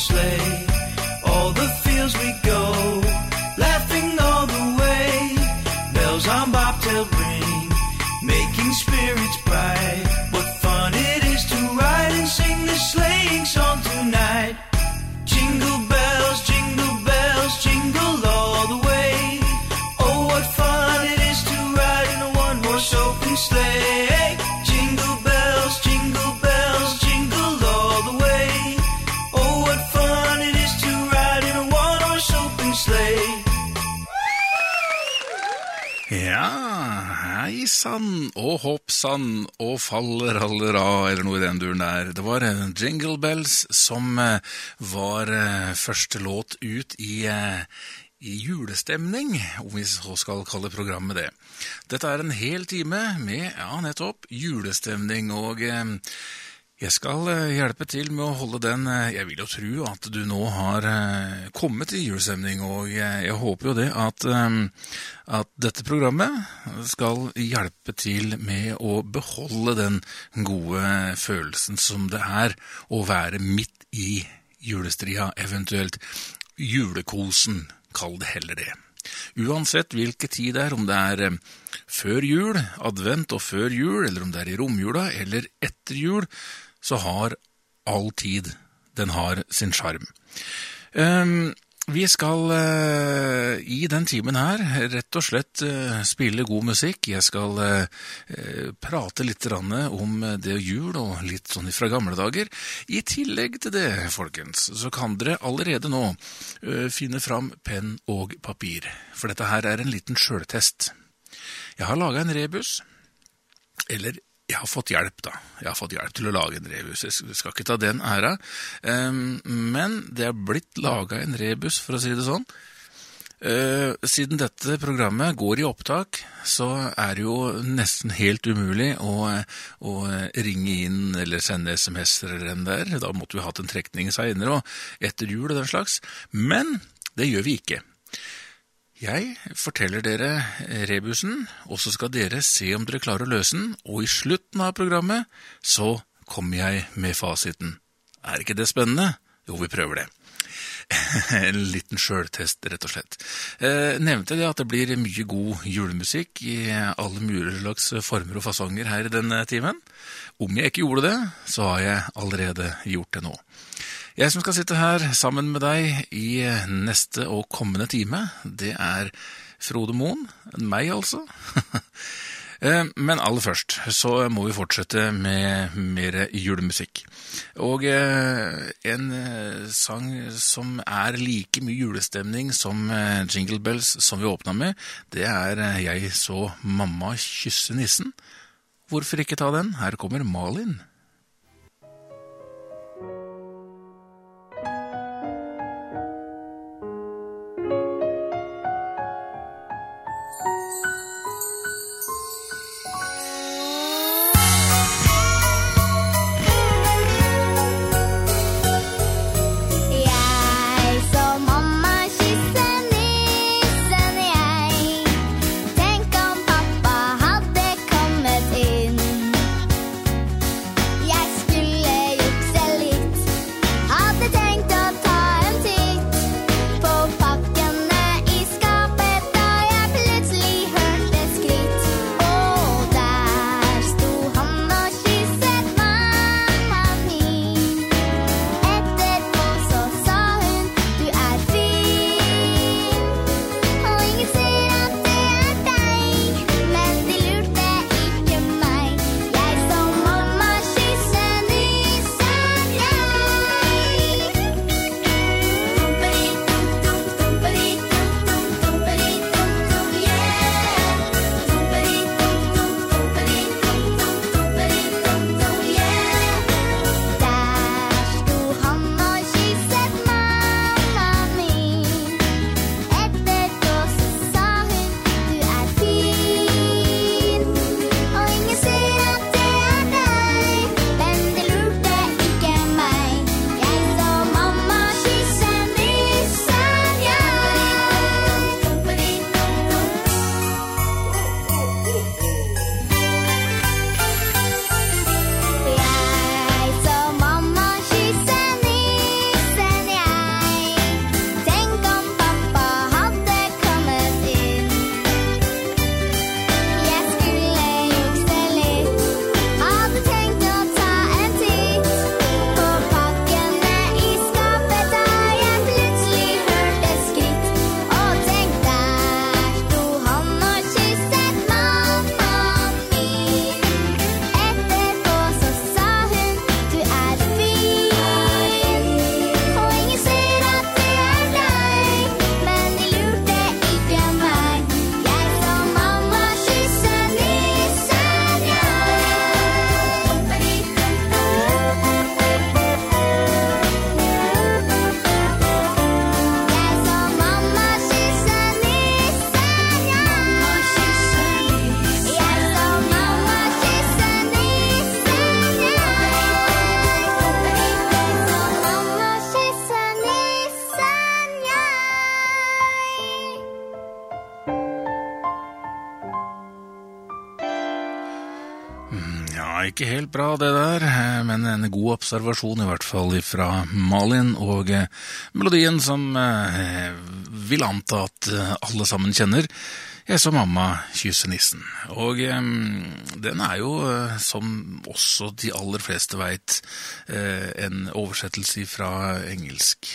sleigh. Sann og hopp sann og faller aller av, eller noe i den duren der. Det var eh, Jingle Bells som eh, var eh, første låt ut i, i julestemning, om vi så skal kalle programmet det. Dette er en hel time med, ja, nettopp, julestemning, og eh, jeg skal eh, hjelpe til med å holde den eh, Jeg vil jo tro at du nå har eh, kommet i julestemning, og jeg, håper jo det at, at dette programmet skal hjelpe til med å beholde den gode følelsen som det er å være midt i julestria, eventuelt julekosen, kall det heller det. Uansett hvilken tid det er, om det er før jul, advent og før jul, eller om det er i romjula eller etter jul, så har all tid den har sin sjarm. Ehm, vi skal eh, i den timen her rett og slett eh, spille god musikk. Jeg skal eh, prate litt om det og jul og litt sånn fra gamle dager. I tillegg til det, folkens, så kan dere allerede nå finne fram penn og papir. For dette her er en liten sjøltest. Jeg har laga en rebus. Eller jeg har fått hjelp, da. Jeg har fått hjelp til å lage en rebus. Jeg skal ikke ta den æra. Men det er blitt laga en rebus, for å si det sånn. Eh, Siden dette programmet går i opptak, så er det jo nesten helt umulig å, å ringe inn eller sende SMS-er eller den der. Da måtte vi hatt en trekning seinere og etter jul og den slags. Men det gjør vi ikke. Jeg forteller dere rebusen, og så skal dere se om dere klarer å løse den, og i slutten av programmet så kommer jeg med fasiten. Er ikke det spennende? Jo, vi prøver det. En liten sjøltest, rett og slett. Eh, nevnte det at det blir mye god julemusikk i alle mulige slags former og fasonger her i denne timen. Om jeg ikke gjorde det, så har jeg allerede gjort det nå. Jeg som skal sitte her sammen med deg i neste og kommende time, det er Frode Moen. Meg, altså. Eh, Men aller først så må vi fortsette med mer julemusikk. Og eh, en eh, sang som er like mye julestemning som Jingle Bells som vi åpna med, det er Jeg så mamma kysse nissen. Hvorfor ikke ta den? Her kommer Malin. Bra det der, eh, men en god observasjon i hvert fall fra Malin, og eh, melodien som eh, vil anta at alle sammen kjenner. Jeg så mamma kysse nissen. Og den er jo, som også de aller fleste veit, en oversettelse fra engelsk.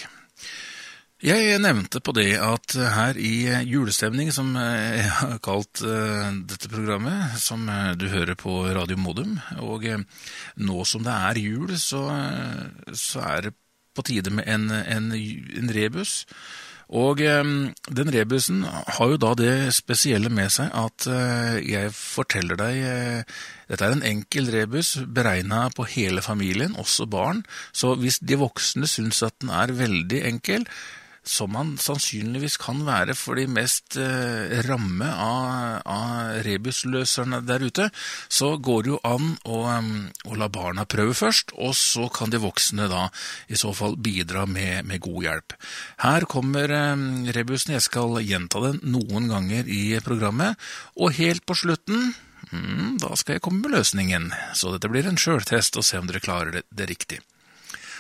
Jeg nevnte på det at her i julestemning, som jeg har kalt eh, dette programmet, som eh, du hører på Radio Modum, og eh, nå som det er jul, så, så er det på tide med en, en, en rebus. Og den rebusen har jo da det spesielle med seg at jeg forteller deg Dette er en enkel rebus beregna på hele familien, også barn. Så hvis de voksne syns at den er veldig enkel, som man sannsynligvis kan være for de mest eh, ramme av, av rebusløserne der ute, så går det jo an å, um, å, la barna prøve først, og så kan de voksne da i så fall bidra med, med god hjelp. Her kommer eh, rebusen, jeg skal gjenta den noen ganger i programmet, og helt på slutten mm, da skal jeg komme med løsningen, så dette blir en sjøltest og se om dere klarer det, det riktig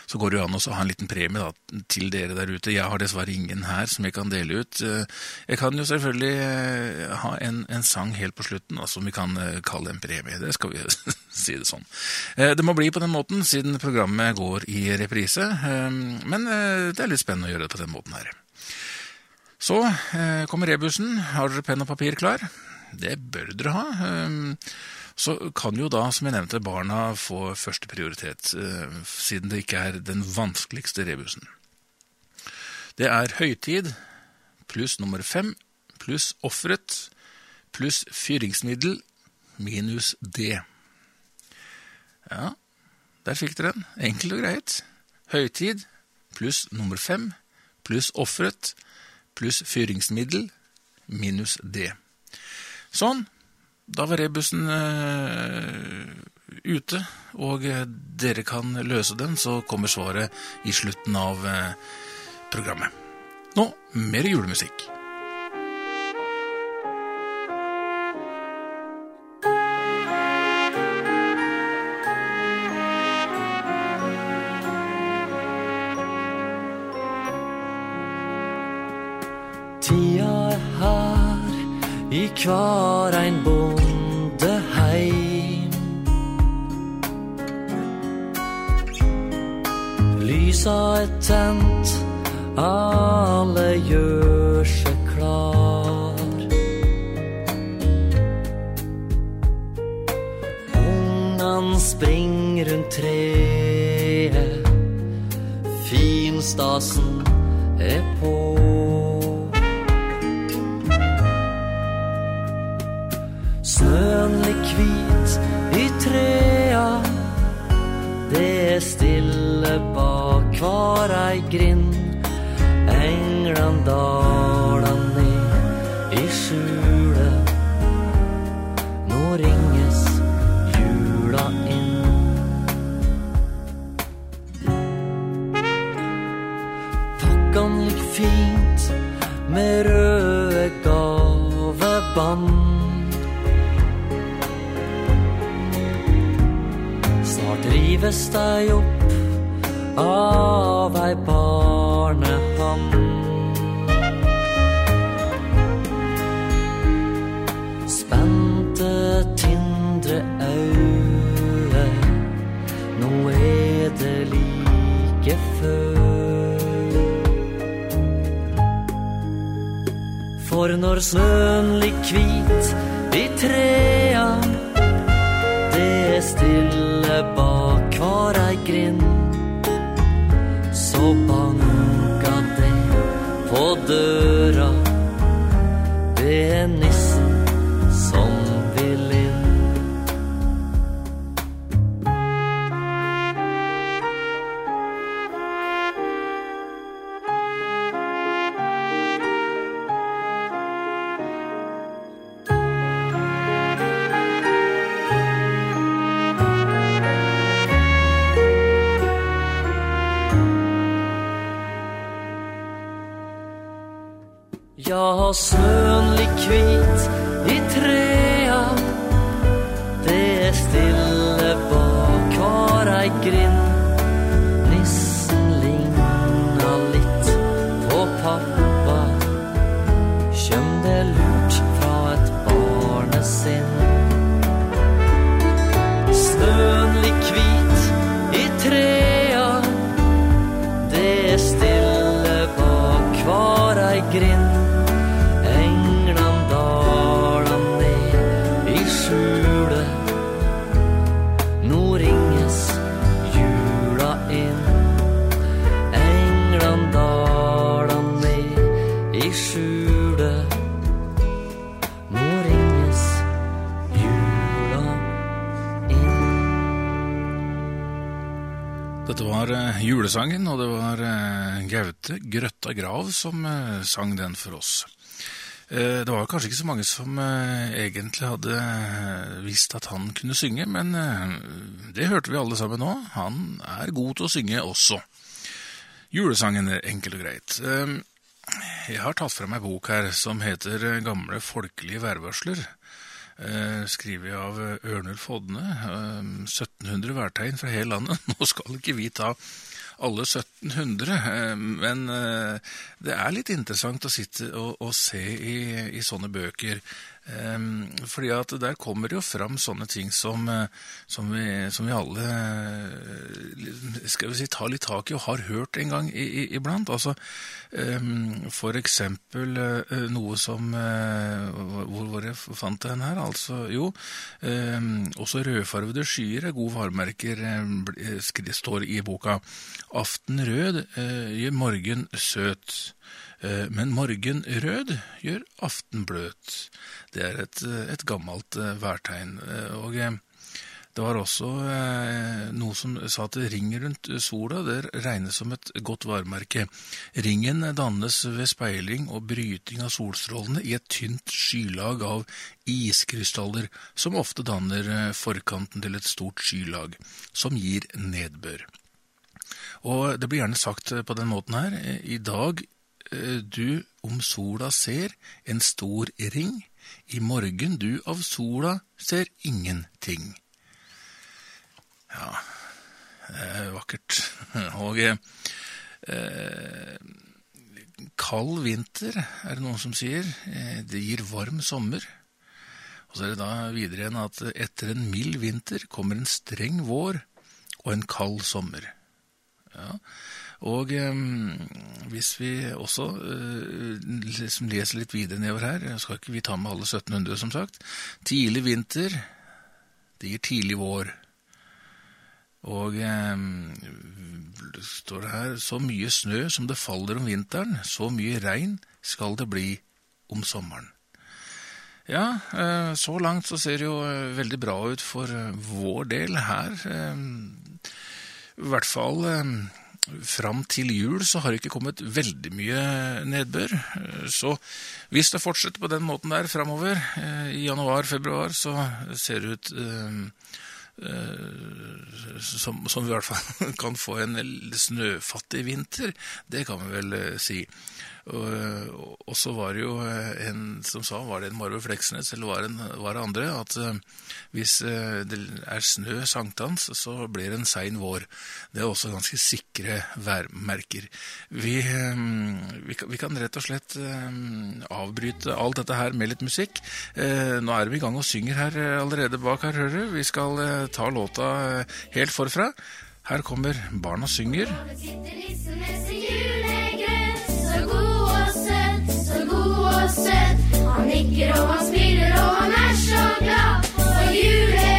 så går det jo an å ha en liten premie da, til dere der ute. Jeg har dessverre ingen her som jeg kan dele ut. Eh, jeg kan jo selvfølgelig eh, ha en, en sang helt på slutten da, som vi kan eh, kalle en premie. Det skal vi si det sånn. Det må bli på den måten, siden programmet går i reprise. Men det er litt spennende å gjøre det på den måten her. Så kommer rebusen. Har dere penn og papir klar? Det bør dere ha så kan jo da, som jeg nevnte, barna få førsteprioritet, prioritet, siden det ikke er den vanskeligste rebusen. Det er høytid pluss nummer fem pluss offeret pluss fyringsmiddel minus D. Ja, der fikk dere den. Enkelt og greit. Høytid pluss nummer fem pluss offeret pluss fyringsmiddel minus D. Sånn. Da var rebusen uh, ute, og uh, dere kan løse den, så kommer svaret i slutten av uh, programmet. Nå mer julemusikk. Tida er her i hver tent, alle gjør seg klar. Ungene springer rundt treet, finstasen er på. Snøen er hvit i trea. Det er stille hver ei grind. Englene daler ned i skjule. Nå ringes jula inn. Pakkan ligg fint med røde gaveband. Snart rives dei opp av ei barnehand. Spente, tindre auge, nå er det like før. For når snøen ligger hvit i trea, det er stille bak hver ei grind, Ja, snøen Grøtta Grav som eh, sang den for oss. Eh, det var kanskje ikke så mange som eh, egentlig hadde visst at han kunne synge, men det hørte vi alle sammen nå. Han er god til å synge også. Julesangen, er enkel og greit. Jeg har tatt frem meg bok her som heter Gamle folkelige værvarsler. Skrevet av Ørnulf Hodne. 1700 værtegn fra hele landet. Nå skal ikke vi ta alle 17 1900. Eh, men eh, det er litt interessant å sitte og, og se i, i, sånne bøker. Eh, fordi at der kommer det jo fram sånne ting som, som, vi, som vi, alle skal vi si, tar litt tak i og har hørt en gang i, i, iblant. Altså, for eksempel noe som Hvor var det jeg fant den her? Altså, jo, også rødfarvede skyer er gode varemerker, står i boka. Aften rød eh, gjør morgen søt. Eh, Men morgen rød gjør aften bløt. Det er et, eh, et gammelt værtegn. Og det var også noe som sa at ringen rundt sola der regnes som et godt varemerke. Ringen dannes ved speiling og bryting av solstrålene i et tynt skylag av iskrystaller, som ofte danner forkanten til et stort skylag, som gir nedbør. Og det blir gjerne sagt eh, på den måten her, eh, i dag eh, du om sola ser en stor ring, i morgen du av sola ser ingenting. Ja, det er vakkert. Og eh, kald vinter, er det noen som sier. Det gir varm sommer. Og så er det da videre igjen at etter en mild vinter kommer en streng vår og en kald sommer. Ja. Og um, hvis vi også uh, liksom leser litt videre nedover her, skal ikke vi ta med alle 1700 som sagt, tidlig vinter, det gir tidlig vår. Og det står her, så mye snø som det faller om vinteren, så mye regn skal det bli om sommeren. Ja, eh, så langt så ser det jo eh, veldig bra ut for eh, vår del her. Eh, I hvert fall eh, fram til jul så har det ikke kommet veldig mye nedbør. Eh, Så hvis det fortsetter på den måten der framover, eh, i januar-februar, så ser det ut som, som vi i hvert fall kan få en snøfattig vinter. Det kan vi vel si. Og, og så var det jo eh, en som sa, var det en Marve Fleksnes, eller var en, var det andre, at eh, hvis eh, det er snø sankthans, så blir det en sein vår. Det er også ganske sikre værmerker. Vi, eh, vi, vi kan rett og slett eh, avbryte alt dette her med litt musikk. Eh, Nå er vi i gang og synger her eh, allerede bak her, hører du. Vi skal eh, ta låta eh, helt forfra. Her kommer Barna synger. sitter nissen med sin julegrøt. Så god søt. Han nikker og han smiler og han er så glad. Og julegrøt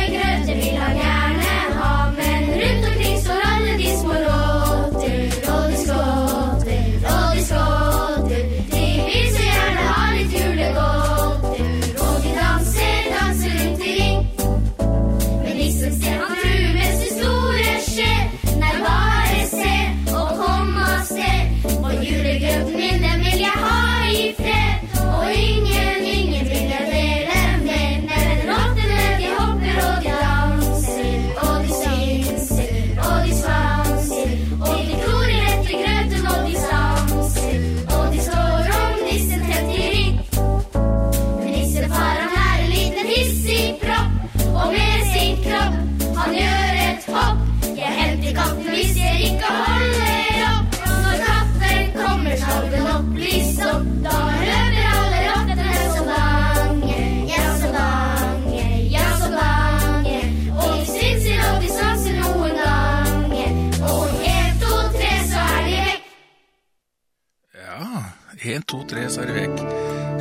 én, to, tre, så er det vekk.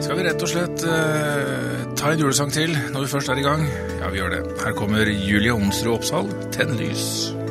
Skal vi rett og slett uh, ta en julesang til når vi først er i gang? Ja, vi gjør det. Her kommer Julie Onsrud Oppsal, 'Tenn lys'.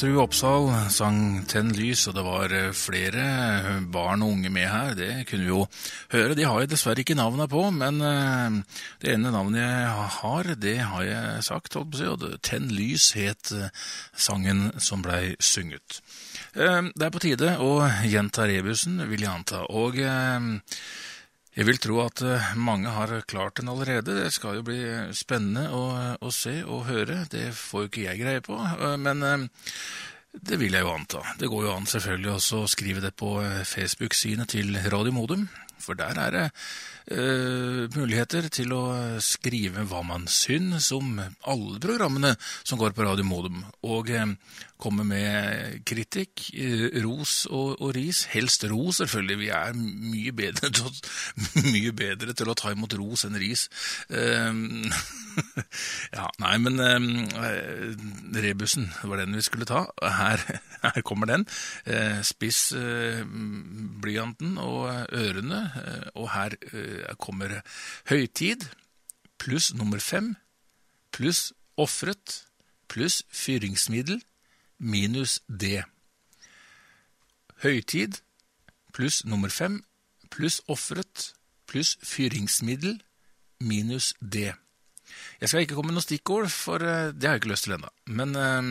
Julia Oppsal sang Tenn lys, og det var eh, flere eh, barn og unge med her. Det kunne vi jo høre. De har jeg dessverre ikke navnet på, men eh, det ene navnet jeg har, det har jeg sagt, holdt på å si, og Tenn lys het sangen som blei sunget. Det er på tide å gjenta rebusen, vil jeg anta. Og jeg vil tro at eh, mange har klart den allerede. Det skal jo bli spennende å, å se og høre. Det får jo ikke jeg greie på, eh, men eh, det vil jeg jo anta. Det går jo an selvfølgelig også å skrive det på Facebook-sidene til Radio Modum, for der er det eh, muligheter til å skrive hva man syns om alle programmene som går på Radio Modum, og uh, komme med kritikk, uh, ros og, og ris. Helst ros, selvfølgelig. Vi er mye bedre til å, mye bedre til å ta imot ros enn ris. Ja, nei, men rebusen var den vi skulle ta. Her, her kommer den. Spiss blyanten og ørene, og her kommer høytid pluss nummer fem pluss ofret pluss fyringsmiddel minus det. Høytid pluss nummer fem pluss ofret pluss fyringsmiddel minus det. Jeg skal ikke komme med noen stikkord, for eh, det har jeg ikke lyst til ennå. Men eh,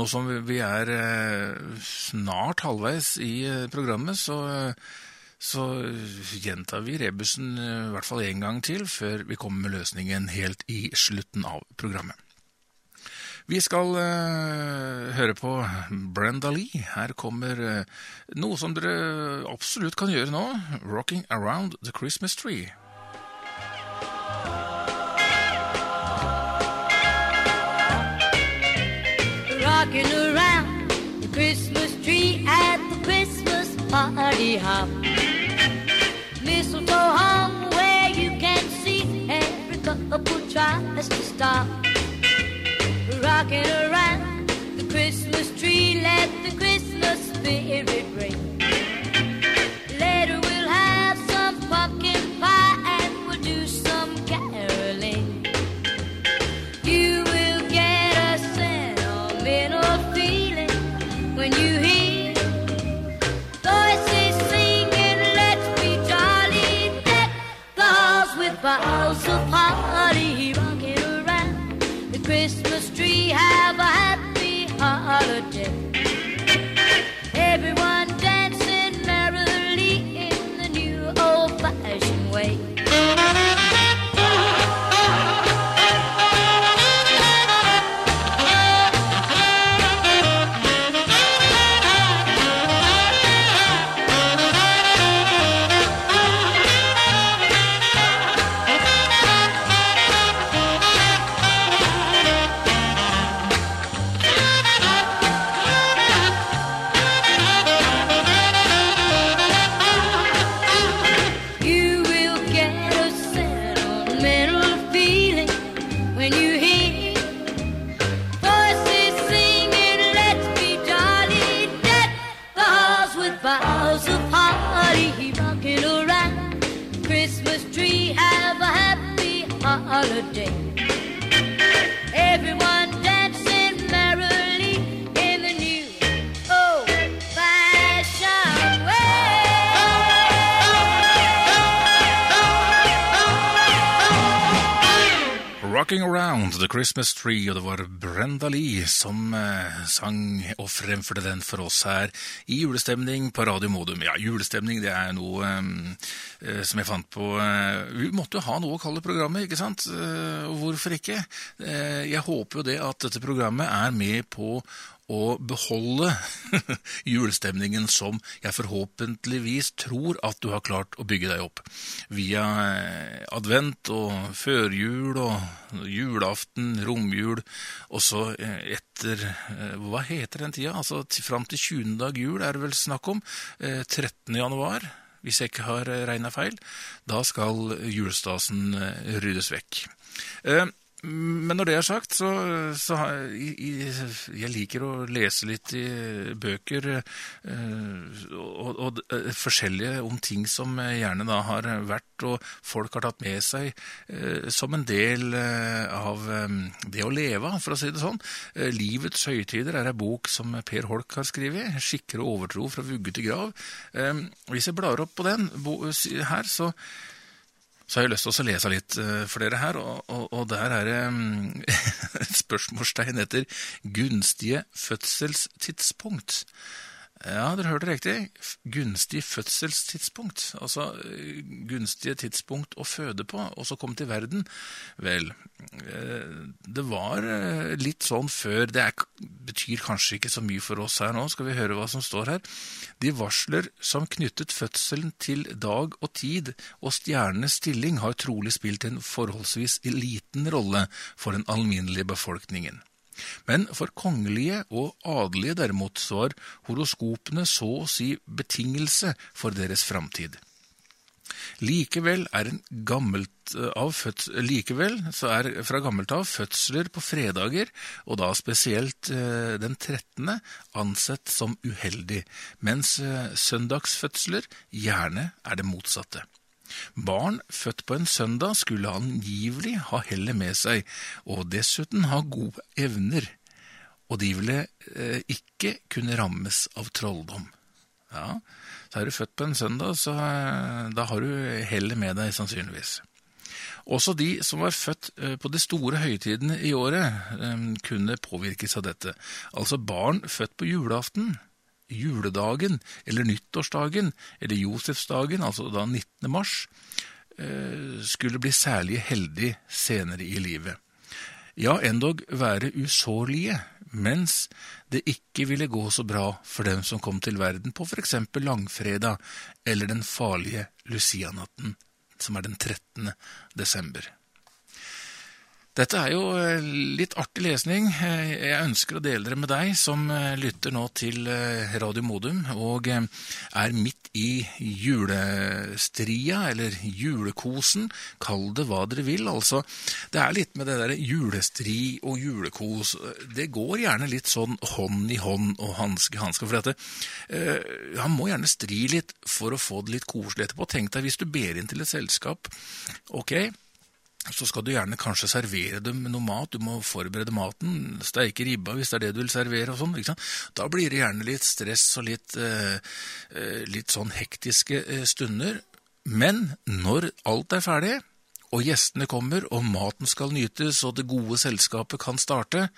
nå som vi- er eh, snart halvveis i eh, programmet, så, eh, så gjentar vi rebusen eh, i hvert fall én gang til før vi kommer med løsningen helt i slutten av programmet. Vi skal uh, høre på Brenda Lee. Her kommer uh, noe som dere absolutt kan gjøre nå. 'Rocking Around the Christmas Tree'. rocking around the Christmas tree at the Christmas party hop. Tries to stop. Rocking around the Christmas tree, let the Christmas spirit ring. Rocking Around the Christmas Tree, og det var Brenda Lee som eh, sang og fremførte den for oss her i julestemning på Radio Modum. Ja, julestemning det er noe eh, eh, som jeg fant på eh, Vi måtte jo ha noe å kalle programmet, ikke sant? Hvorfor ikke? Jeg håper jo det at dette programmet er med på å beholde julestemningen som jeg forhåpentligvis tror at du har klart å bygge deg opp. Via eh, advent og førjul og julaften, romjul, og så eh, etter eh, Hva heter den tida? Altså fram til 20. dag jul er det vel snakk om. Eh, 13. januar, hvis jeg ikke har regna feil. Da skal julestasen ryddes vekk. Eh, Men når det er sagt, så, så i, jeg liker å lese litt i bøker og, og, og eh, forskjellige om ting som eh, gjerne da har vært og folk har tatt med seg eh, som en del eh, av eh, det å leve, for å si det sånn. Eh, Livets høytider er en bok som Per Holk har skrevet, Skikker og overtro fra vugge til grav. Eh, Hvis jeg blar opp på den her, så så har jeg lyst til å lese litt eh, for dere her, og, og, og der er det mm, et spørsmålstegn etter gunstige fødselstidspunkt. Ja, dere hørte riktig. Gunstig fødselstidspunkt. Altså eh, gunstige tidspunkt å føde på, og så komme til verden. Vel, eh, det var eh, litt sånn før. Det er, betyr kanskje ikke så mye for oss her nå. Skal vi høre hva som står her? De varsler som knyttet fødselen til dag og tid og stjernenes stilling har trolig spilt en forholdsvis liten rolle for den alminnelige befolkningen. Men for kongelige og adelige derimot så var horoskopene så å si betingelse for deres framtid. Likevel er, eh, føds likevel er fra gammelt av fødsler på fredager, og da spesielt eh, den 13., ansett som uheldig, mens eh, søndagsfødsler gjerne er det motsatte. Barn født på en søndag skulle angivelig ha hellet med seg, og dessuten ha gode evner, og de ville eh, ikke kunne rammes av trolldom. Ja, så er du født på en søndag, så eh, da har du hellet med deg, sannsynligvis. Også de som var født eh, på de store høytidene i året, eh, kunne påvirkes av dette. Altså barn født på julaften, juledagen eller nyttårsdagen eller Josefsdagen, altså da 19. mars, eh, skulle bli særlig heldig senere i livet. Ja, endog være usårlige, mens det ikke ville gå så bra for dem som kom til verden på eksempel langfredag eller den farlige Lucianatten, som er den 13. desember. Dette er jo eh, litt artig lesning. Eh, Jeg ønsker å dele det med deg som eh, lytter nå til Radio Modum og er midt i julestria, eller julekosen. Kall det hva dere vil. Altså, det er litt med det der julestri og julekos. Det går gjerne litt sånn hånd i hånd og hanske i hanske. For dette. han må gjerne stri litt for å få det litt koselig etterpå. Tenk deg hvis du ber inn til et selskap. ok, så skal du gjerne kanskje servere dem noe mat. Du må forberede maten, steike ribba hvis det er det du vil servere. og sånn? Da blir det gjerne litt stress og litt, eh, eh, litt sånn hektiske eh, stunder. Men når alt er ferdig, og gjestene kommer, og maten skal nytes, og det gode selskapet kan starte,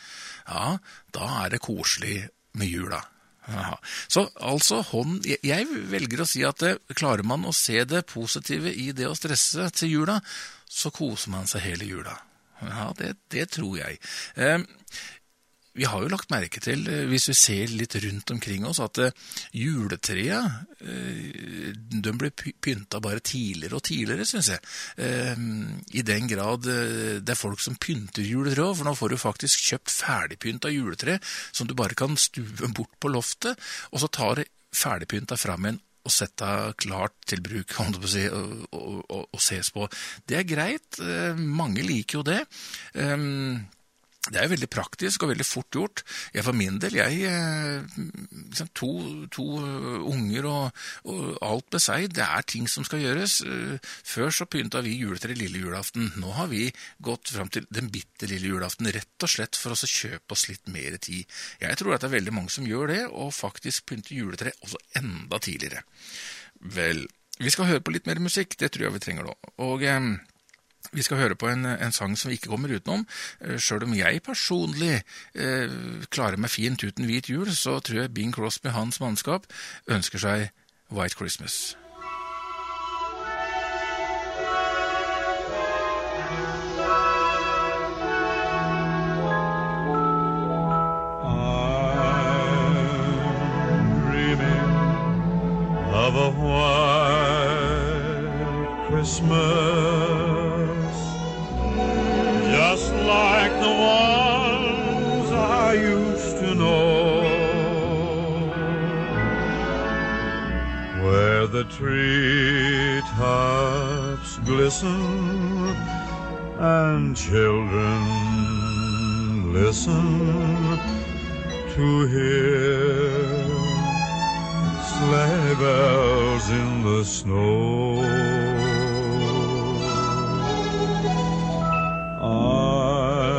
ja, da er det koselig med jula. Aha. Så altså, hånd jeg velger å si at det, klarer man å se det positive i det å stresse til jula, så koser man seg hele jula. Ja, det, det tror jeg. Eh, vi har jo lagt merke til, eh, hvis vi ser litt rundt omkring oss, at eh, juletrea eh, de blir py- pynta bare tidligere og tidligere, syns jeg. I den grad det er folk som pynter juletre for nå får du faktisk kjøpt ferdigpynta juletre som du bare kan stue bort på loftet, og så tar det ferdigpynta fram igjen og sette klart til bruk, og, og, og, og ses på. Det er greit, eh, mange liker jo det. Um, det er jo veldig praktisk og veldig fort gjort. Jeg for min del, jeg eh, liksom to, to eh, unger og, og alt med seg, det er ting som skal gjøres. Eh, Før så pynta vi juletre lille julaften. Nå har vi gått fram til den bitte lille julaften, rett og slett for å kjøpe oss litt mer tid. Jeg tror at det er veldig mange som gjør det, og faktisk pynter juletre også enda tidligere. Vel, vi skal høre på litt mer musikk, det tror jeg vi trenger nå. Og... Eh, vi skal høre på en, en sang som vi ikke kommer utenom. Sjøl om jeg personlig eh, klarer meg fint uten hvit jul, så tror jeg Bing Crosby, hans mannskap, ønsker seg White Christmas. Of a white Christmas, treetops glisten and children listen to hear sleigh bells in the snow. I'm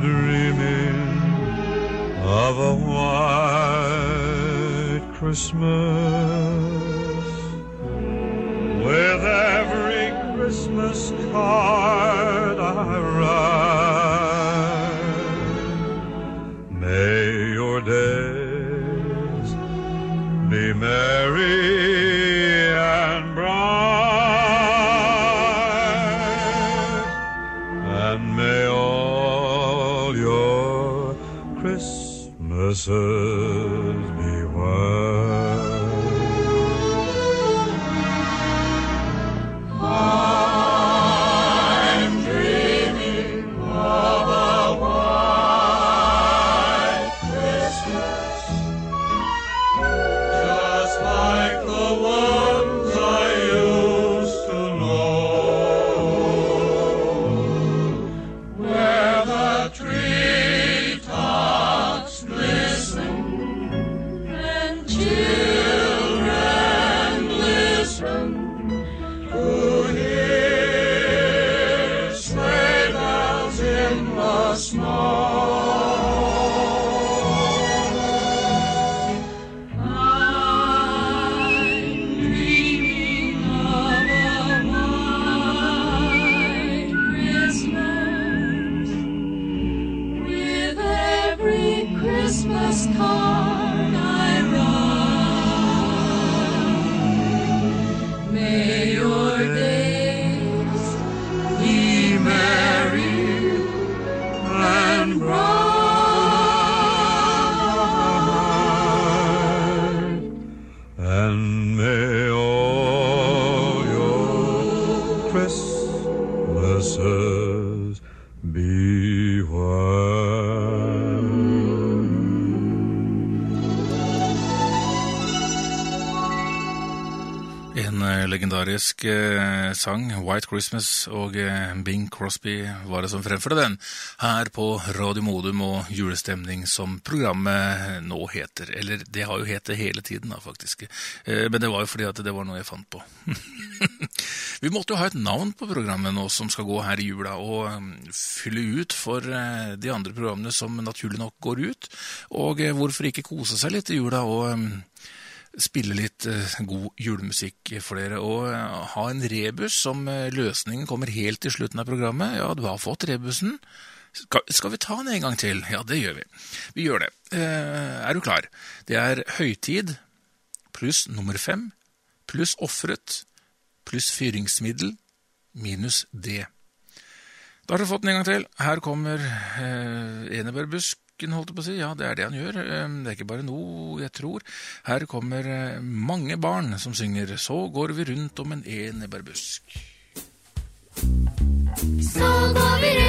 dreaming of a white Christmas. With every Christmas card legendarisk eh, sang, White Christmas, og eh, Bing Crosby var det som fremførte den, her på Radio Modum og julestemning, som programmet nå heter. Eller det har jo hett det hele tiden, da, faktisk. Eh, men det var jo fordi at det var noe jeg fant på. Vi måtte jo ha et navn på programmet nå som skal gå her i jula, og eh, fylle ut for eh, de andre programmene som naturlig nok går ut. Og eh, hvorfor ikke kose seg litt i jula og eh, spille litt eh, god julemusikk for dere, og eh, ha en rebus som eh, løsningen kommer helt til slutten av programmet. Ja, du har fått rebusen. Skal, vi ta den en gang til? Ja, det gjør vi. Vi gjør det. Er du klar? Det er høytid pluss nummer fem pluss ofret pluss fyringsmiddel minus det. Da har du fått den en gang til. Her kommer eh, enebærbusken, holdt jeg på å si. Ja, det er det han gjør. Eh, det er ikke bare noe jeg tror. Her kommer eh, mange barn som synger Så går vi rundt om en enebærbusk. Så går vi rundt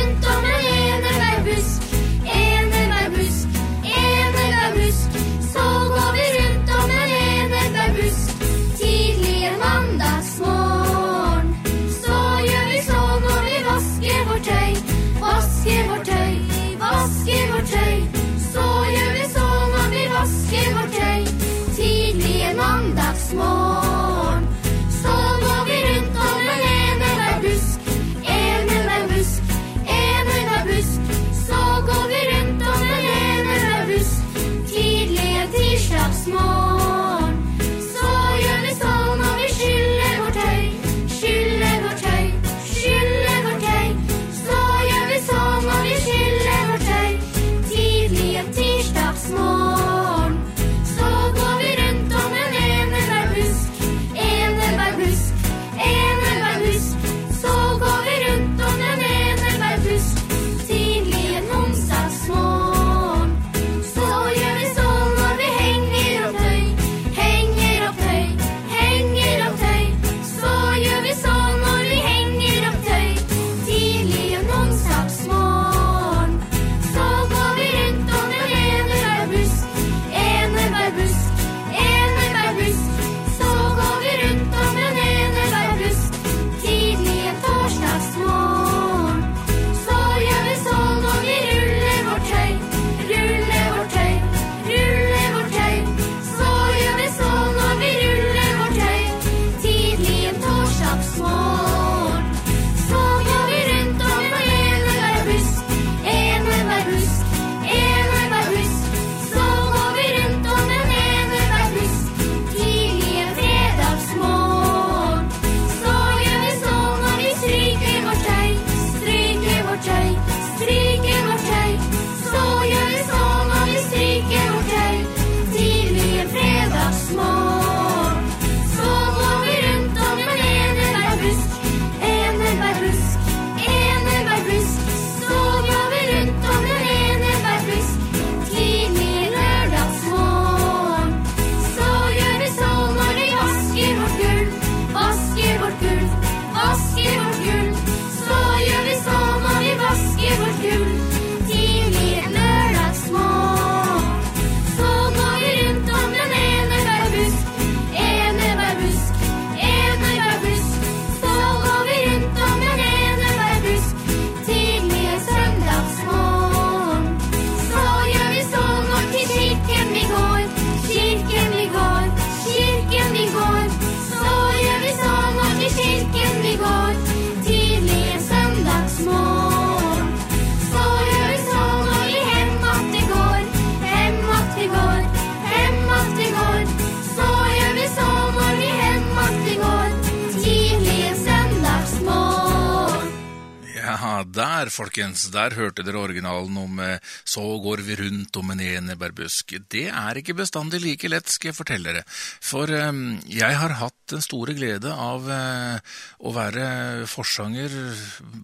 Der, folkens, der hørte dere originalen om eh, Så går vi rundt om en enebærbusk. Det er ikke bestandig like lett, skal jeg fortelle dere. For eh, jeg har hatt den store glede av eh, å være forsanger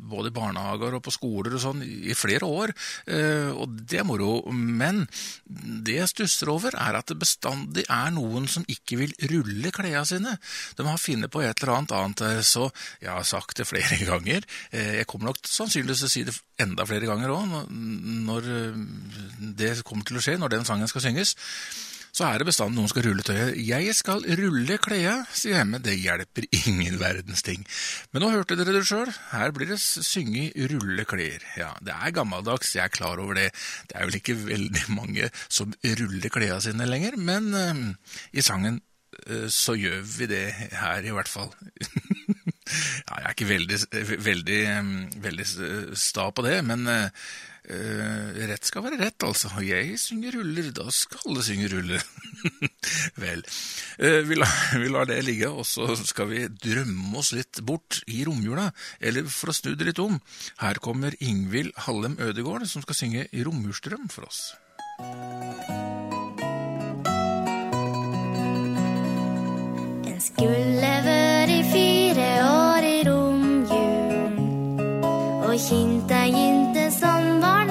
både i barnehager og på skoler og sånn i flere år, eh, og det er moro. Men det jeg stusser over, er at det bestandig er noen som ikke vil rulle klærne sine. De har funnet på et eller annet annet, eh, så jeg har sagt det flere ganger. Jeg kommer nok sannsynligvis til å si det enda flere ganger òg, når det kommer til å skje, når den sangen skal synges. Så er det bestandig noen skal rulle tøyet. Jeg skal rulle klærne, sier Hemme, det hjelper ingen verdens ting. Men nå hørte dere det sjøl. Her blir det synge rulle klær. Ja, det er gammeldags, jeg er klar over det. Det er vel ikke veldig mange som ruller klærne sine lenger, men eh, i sangen eh, så gjør vi det her i hvert fall. ja, jeg er ikke veldig, veldig, eh, veldig sta på det, men eh, eh, rett skal være rett, altså. Jeg synger ruller, da skal alle synge ruller. Vel, uh, vi, lar, vi lar det ligge, og så skal vi drømme oss litt bort i romjula, eller for å snu det litt om. Her kommer Ingvild Hallem Ødegård, som skal synge Romjulsdrøm for oss. En skulle vært fire år i romjulen og kjent inn som var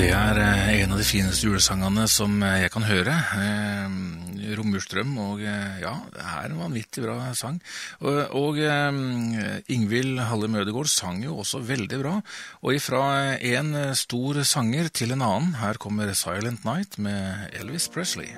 Det er eh, en av de fineste julesangene som eh, jeg kan høre. Eh, Romjulsdrøm, og ja, det er en vanvittig bra sang. Og, og Ingvild Halle Mødegård sang jo også veldig bra. Og ifra en stor sanger til en annen, her kommer Silent Night med Elvis Presley.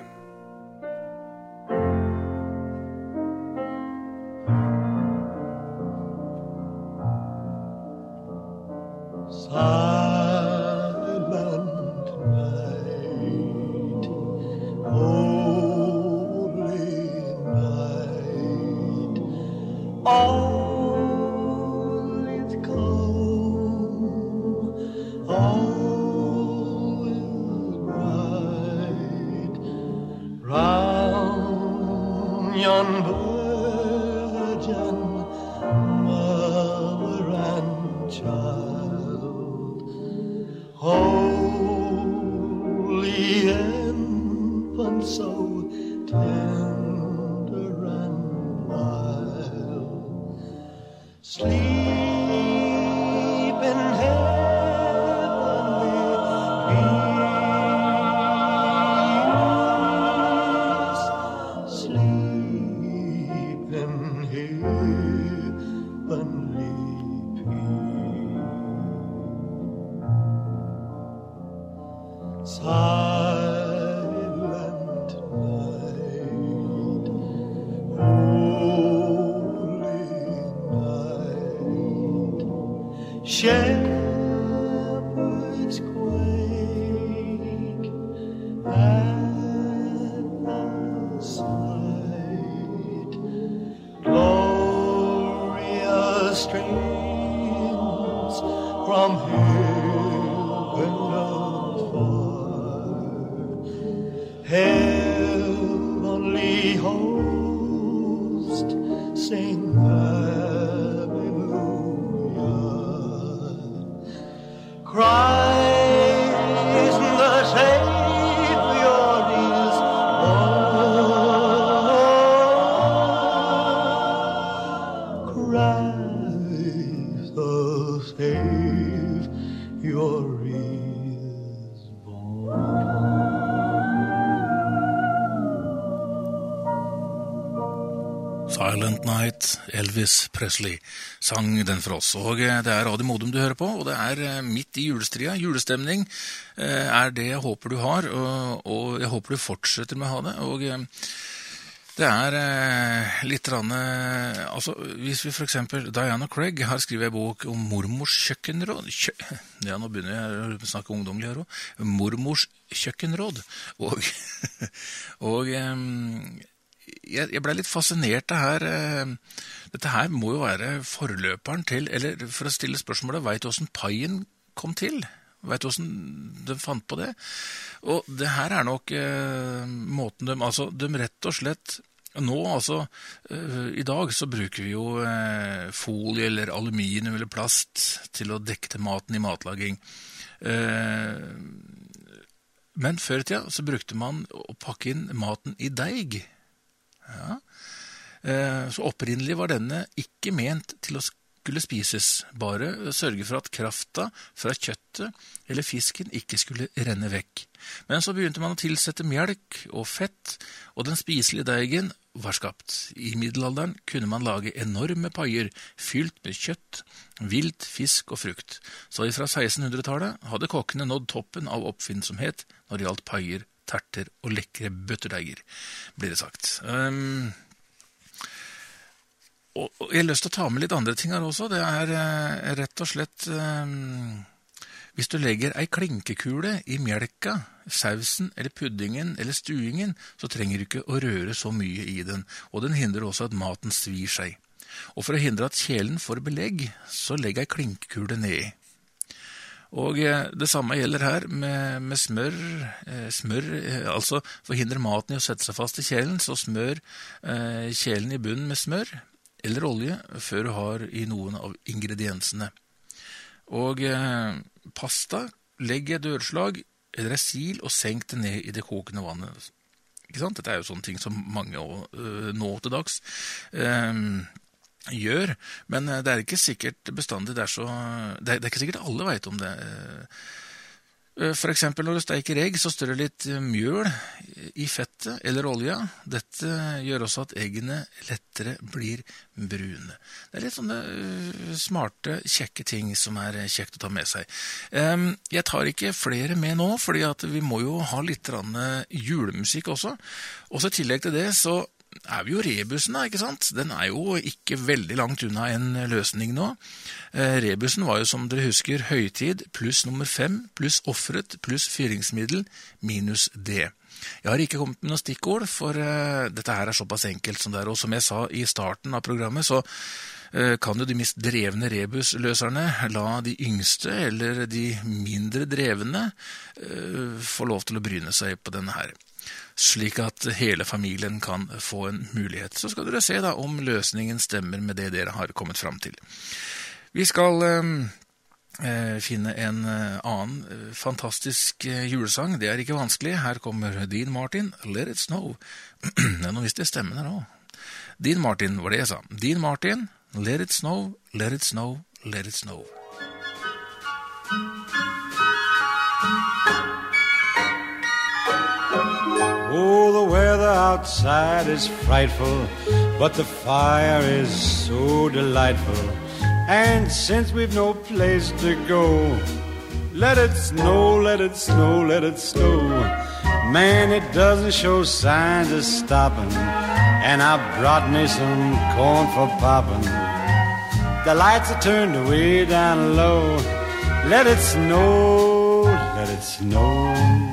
share. Presley, sang den for oss. Og eh, det er Radio Modum du hører på, og det er eh, midt i julestria. Julestemning eh, er det jeg håper du har, og, jeg håper du fortsetter med å ha det. Og det er litt rann, altså, Hvis vi f.eks. Diana Craig har skrevet en bok om mormors kjøkkenråd kjø, Ja, nå begynner jeg å snakke ungdommelig her òg. Mormors kjøkkenråd. Og, og jeg, jeg ble litt fascinert det her. eh, Dette her må jo være forløperen til Eller for å stille spørsmålet, veit du åssen paien kom til? Veit du åssen de fant på det? Og det her er nok eh, måten de Altså, de rett og slett nå, altså, eh, I dag så bruker vi jo eh, folie eller aluminium eller plast til å dekke til maten i matlaging. Men før i tida så brukte man å pakke inn maten i deig. Ja. Eh, Så opprinnelig var denne ikke ment til å skulle spises, bare sørge for at krafta fra kjøttet eller fisken ikke skulle renne vekk. Men så begynte man å tilsette melk og fett, og den spiselige deigen var skapt. I middelalderen kunne man lage enorme paier fylt med kjøtt, vilt, fisk og frukt. Så fra 1600-tallet hadde kokkene nådd toppen av oppfinnsomhet når det gjaldt paier, terter og lekre bøtterdeiger, blir det sagt. Um, og, og jeg har lyst til å ta med litt andre ting her også. Det er uh, rett og slett um, Hvis du legger ei klinkekule i melka, sausen eller puddingen eller stuingen, så trenger du ikke å røre så mye i den, og den hindrer også at maten svir seg. Og for å hindre at kjelen får belegg, så legg ei klinkekule nedi. Og eh, det samme gjelder her med, med smør. Eh, smør eh, altså forhindrer maten i å sette seg fast i kjelen, så smør kjelen i bunnen med smør eller olje før du har i noen av ingrediensene. Og pasta, legg et dørslag eller ei sil og senk det ned i det kokende vannet. Ikke sant? Dette er jo sånne ting som mange nå til dags eh, gjør, men eh, det er ikke sikkert bestandig det er så Det er, det er ikke sikkert alle veit om det. F.eks. For eksempel når du steiker egg, så strør litt eh, mjøl i fettet eller olja. Dette gjør også at eggene lettere blir brune. Det er litt sånne eh, smarte, kjekke ting som er eh, kjekt å ta med seg. Jeg tar ikke flere med nå, fordi vi må jo ha litt eh, julemusikk også. Også i tillegg til det så er vi jo rebusen, da, ikke sant? Den er jo ikke veldig langt unna en løsning nå. Eh, rebusen var jo, som dere husker, høytid pluss nummer fem pluss offeret pluss fyringsmiddel minus det. Jeg har ikke kommet med noe stikkord, for eh, dette her er såpass enkelt som det er. Og som jeg sa i starten av programmet, så eh, kan jo de mest drevne rebusløserne la de yngste eller de mindre drevne få lov til å bryne seg på denne her slik at hele familien kan få en mulighet. Så skal dere se da om løsningen stemmer med det dere har kommet fram til. Vi skal eh, eh, finne en eh, annen eh, fantastisk julesang. Det er ikke vanskelig. Her kommer Dean Martin, 'Let It Snow'. nå visste jeg stemmen her òg. Dean Martin var det jeg sa. Dean Martin, 'Let It Snow', 'Let It Snow', 'Let It Snow'. Oh, the weather outside is frightful, but the fire is so delightful. And since we've no place to go, Let it snow, let it snow, let it snow. Man, it doesn't show signs of stopping. And I brought me some corn for popping. The lights are turned way down low. Let it snow, let it snow.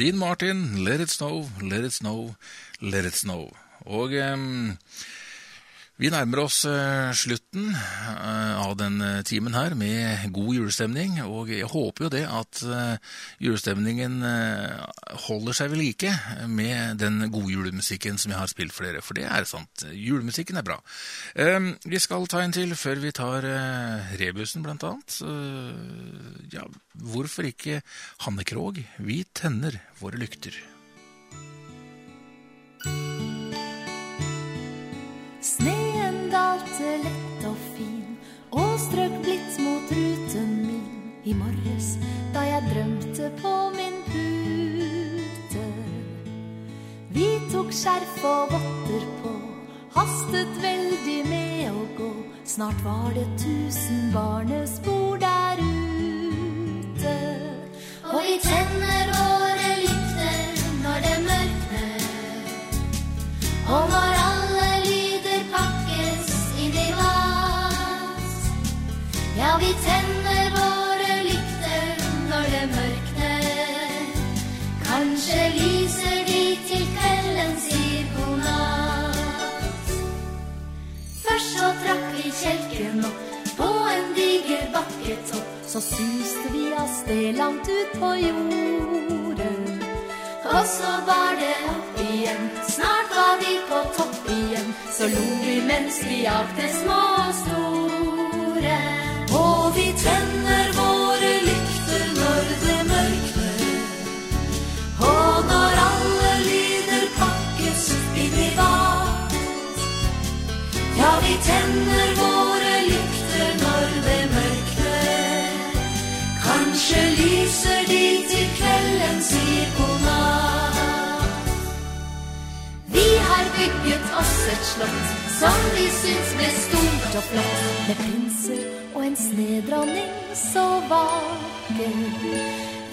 Dean Martin, Let It Snow, Let It Snow, Let It Snow. Og em, vi nærmer oss eh, slutten eh, av den eh, timen her med god julestemning, og jeg håper jo det at julestemningen holder seg ved like med den gode julemusikken som jeg har spilt for dere, for det er sant. Julemusikken er bra. Vi skal ta en til før vi tar rebusen, blant annet. Ja, hvorfor ikke Hanne Krogh? Vi tenner våre lykter. Sneen dalte lett og fin og strøk blidt mot ruten min i morges da jeg drømte på min pute. Vi tok skjerf og votter på, hastet veldig med å gå. Snart var det tusen barnespor der ute. Og vi tenner Vi tenner våre lykter når det mørkner. Kanskje lyser de til kvelden sier god natt. Først så trakk vi kjelken opp på en diger bakketopp. Så suste vi av sted langt ut på jorden. Og så var det opp igjen, snart var vi på topp igjen. Så lo vi mens vi jakte små og store. Vi tenner våre lykter når det mørkner. Og når alle lyder pakkes inn i privat. Ja, vi tenner våre lykter når det mørkner. Kanskje lyser de til kvelden sier god natt. Vi har bygget oss et slott som vi syns ble stort og flott. Med prinser en snedronning så vakker.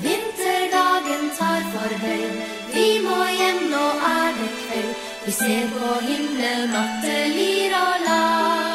Vinterdagen tar farvel, vi må hjem, nå er det kveld. Vi ser på himmelen at det lir og laker.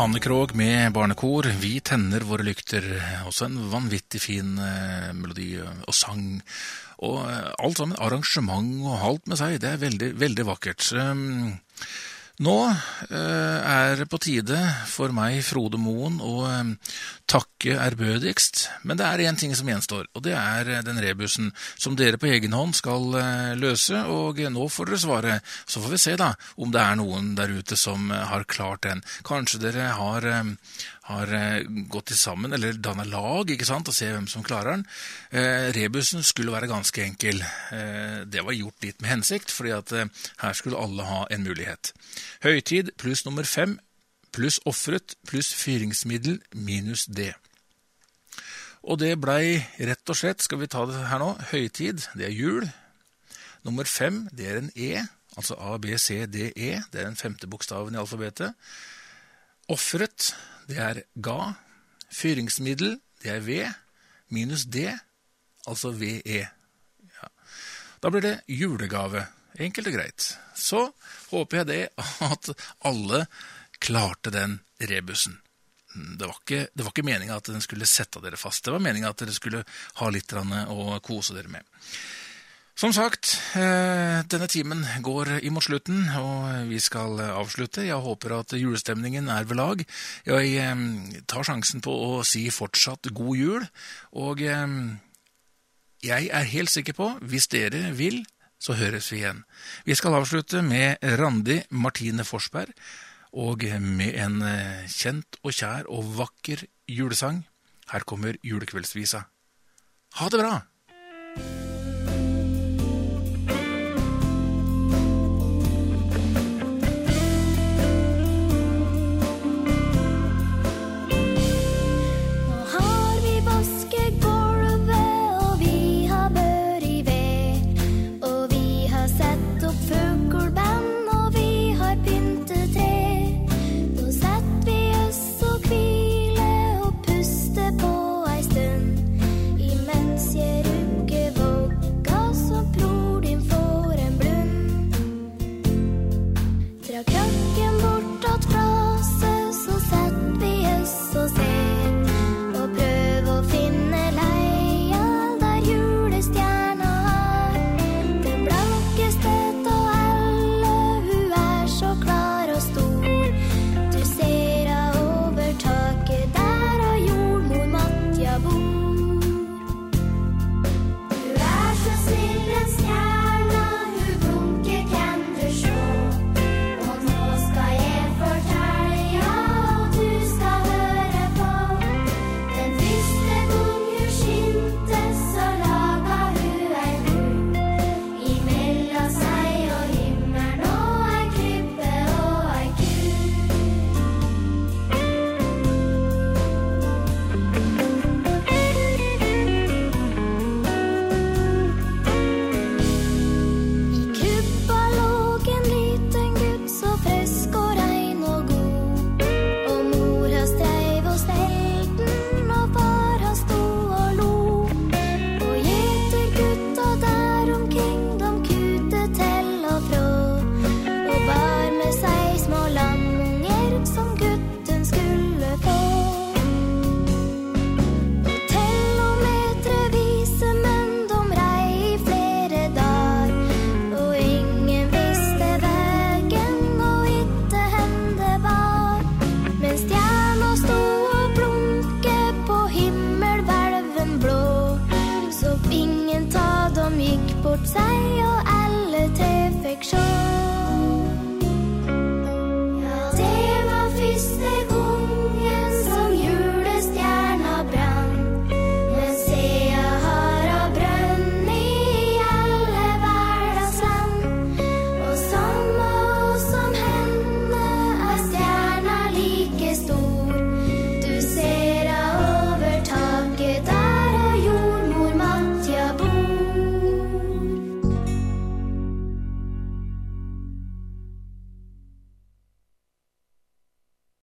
Hanne Krogh med barnekor, Vi tenner våre lykter. Også en vanvittig fin eh, melodi og sang. Og eh, alt sammen, arrangement og alt med seg, det er veldig, veldig vakkert. Um, Nå eh, er det på tide for meg, Frode Moen, å eh, takke ærbødigst. Men det er én ting som gjenstår, og det er eh, den rebusen som dere på egen hånd skal løse. Og nå får dere svare. Så får vi se da om det er noen der ute som har klart den. Kanskje dere har, har gått gått sammen, eller danna lag, ikke sant, og se hvem som klarer den. Eh, rebusen skulle være ganske enkel. Eh, det var gjort litt med hensikt, fordi at eh, her skulle alle ha en mulighet. Høytid pluss nummer fem pluss ofret pluss fyringsmiddel minus det. Og det blei rett og slett, skal vi ta det her nå, høytid, det er jul. Nummer fem, det er en E, altså A, B, C, D, E. Det er den femte bokstaven i alfabetet. Offeret, det er ga. Fyringsmiddel, det er V. Minus D, altså VE. Ja. Da blir det julegave. Enkelt og greit. Så håper jeg det at alle klarte den rebusen. Det var ikke, det ikke meninga at den skulle sette dere fast. Det var meninga at dere skulle ha litt å kose dere med. Som sagt, eh, denne timen går imot slutten, og vi skal avslutte. Jeg håper at julestemningen er ved lag. Jeg eh, tar sjansen på å si fortsatt god jul, og eh, jeg er helt sikker på, hvis dere vil, så høres vi igjen. Vi skal avslutte med Randi Martine Forsberg, og med en kjent og kjær og vakker julesang. Her kommer julekveldsvisa. Ha det bra!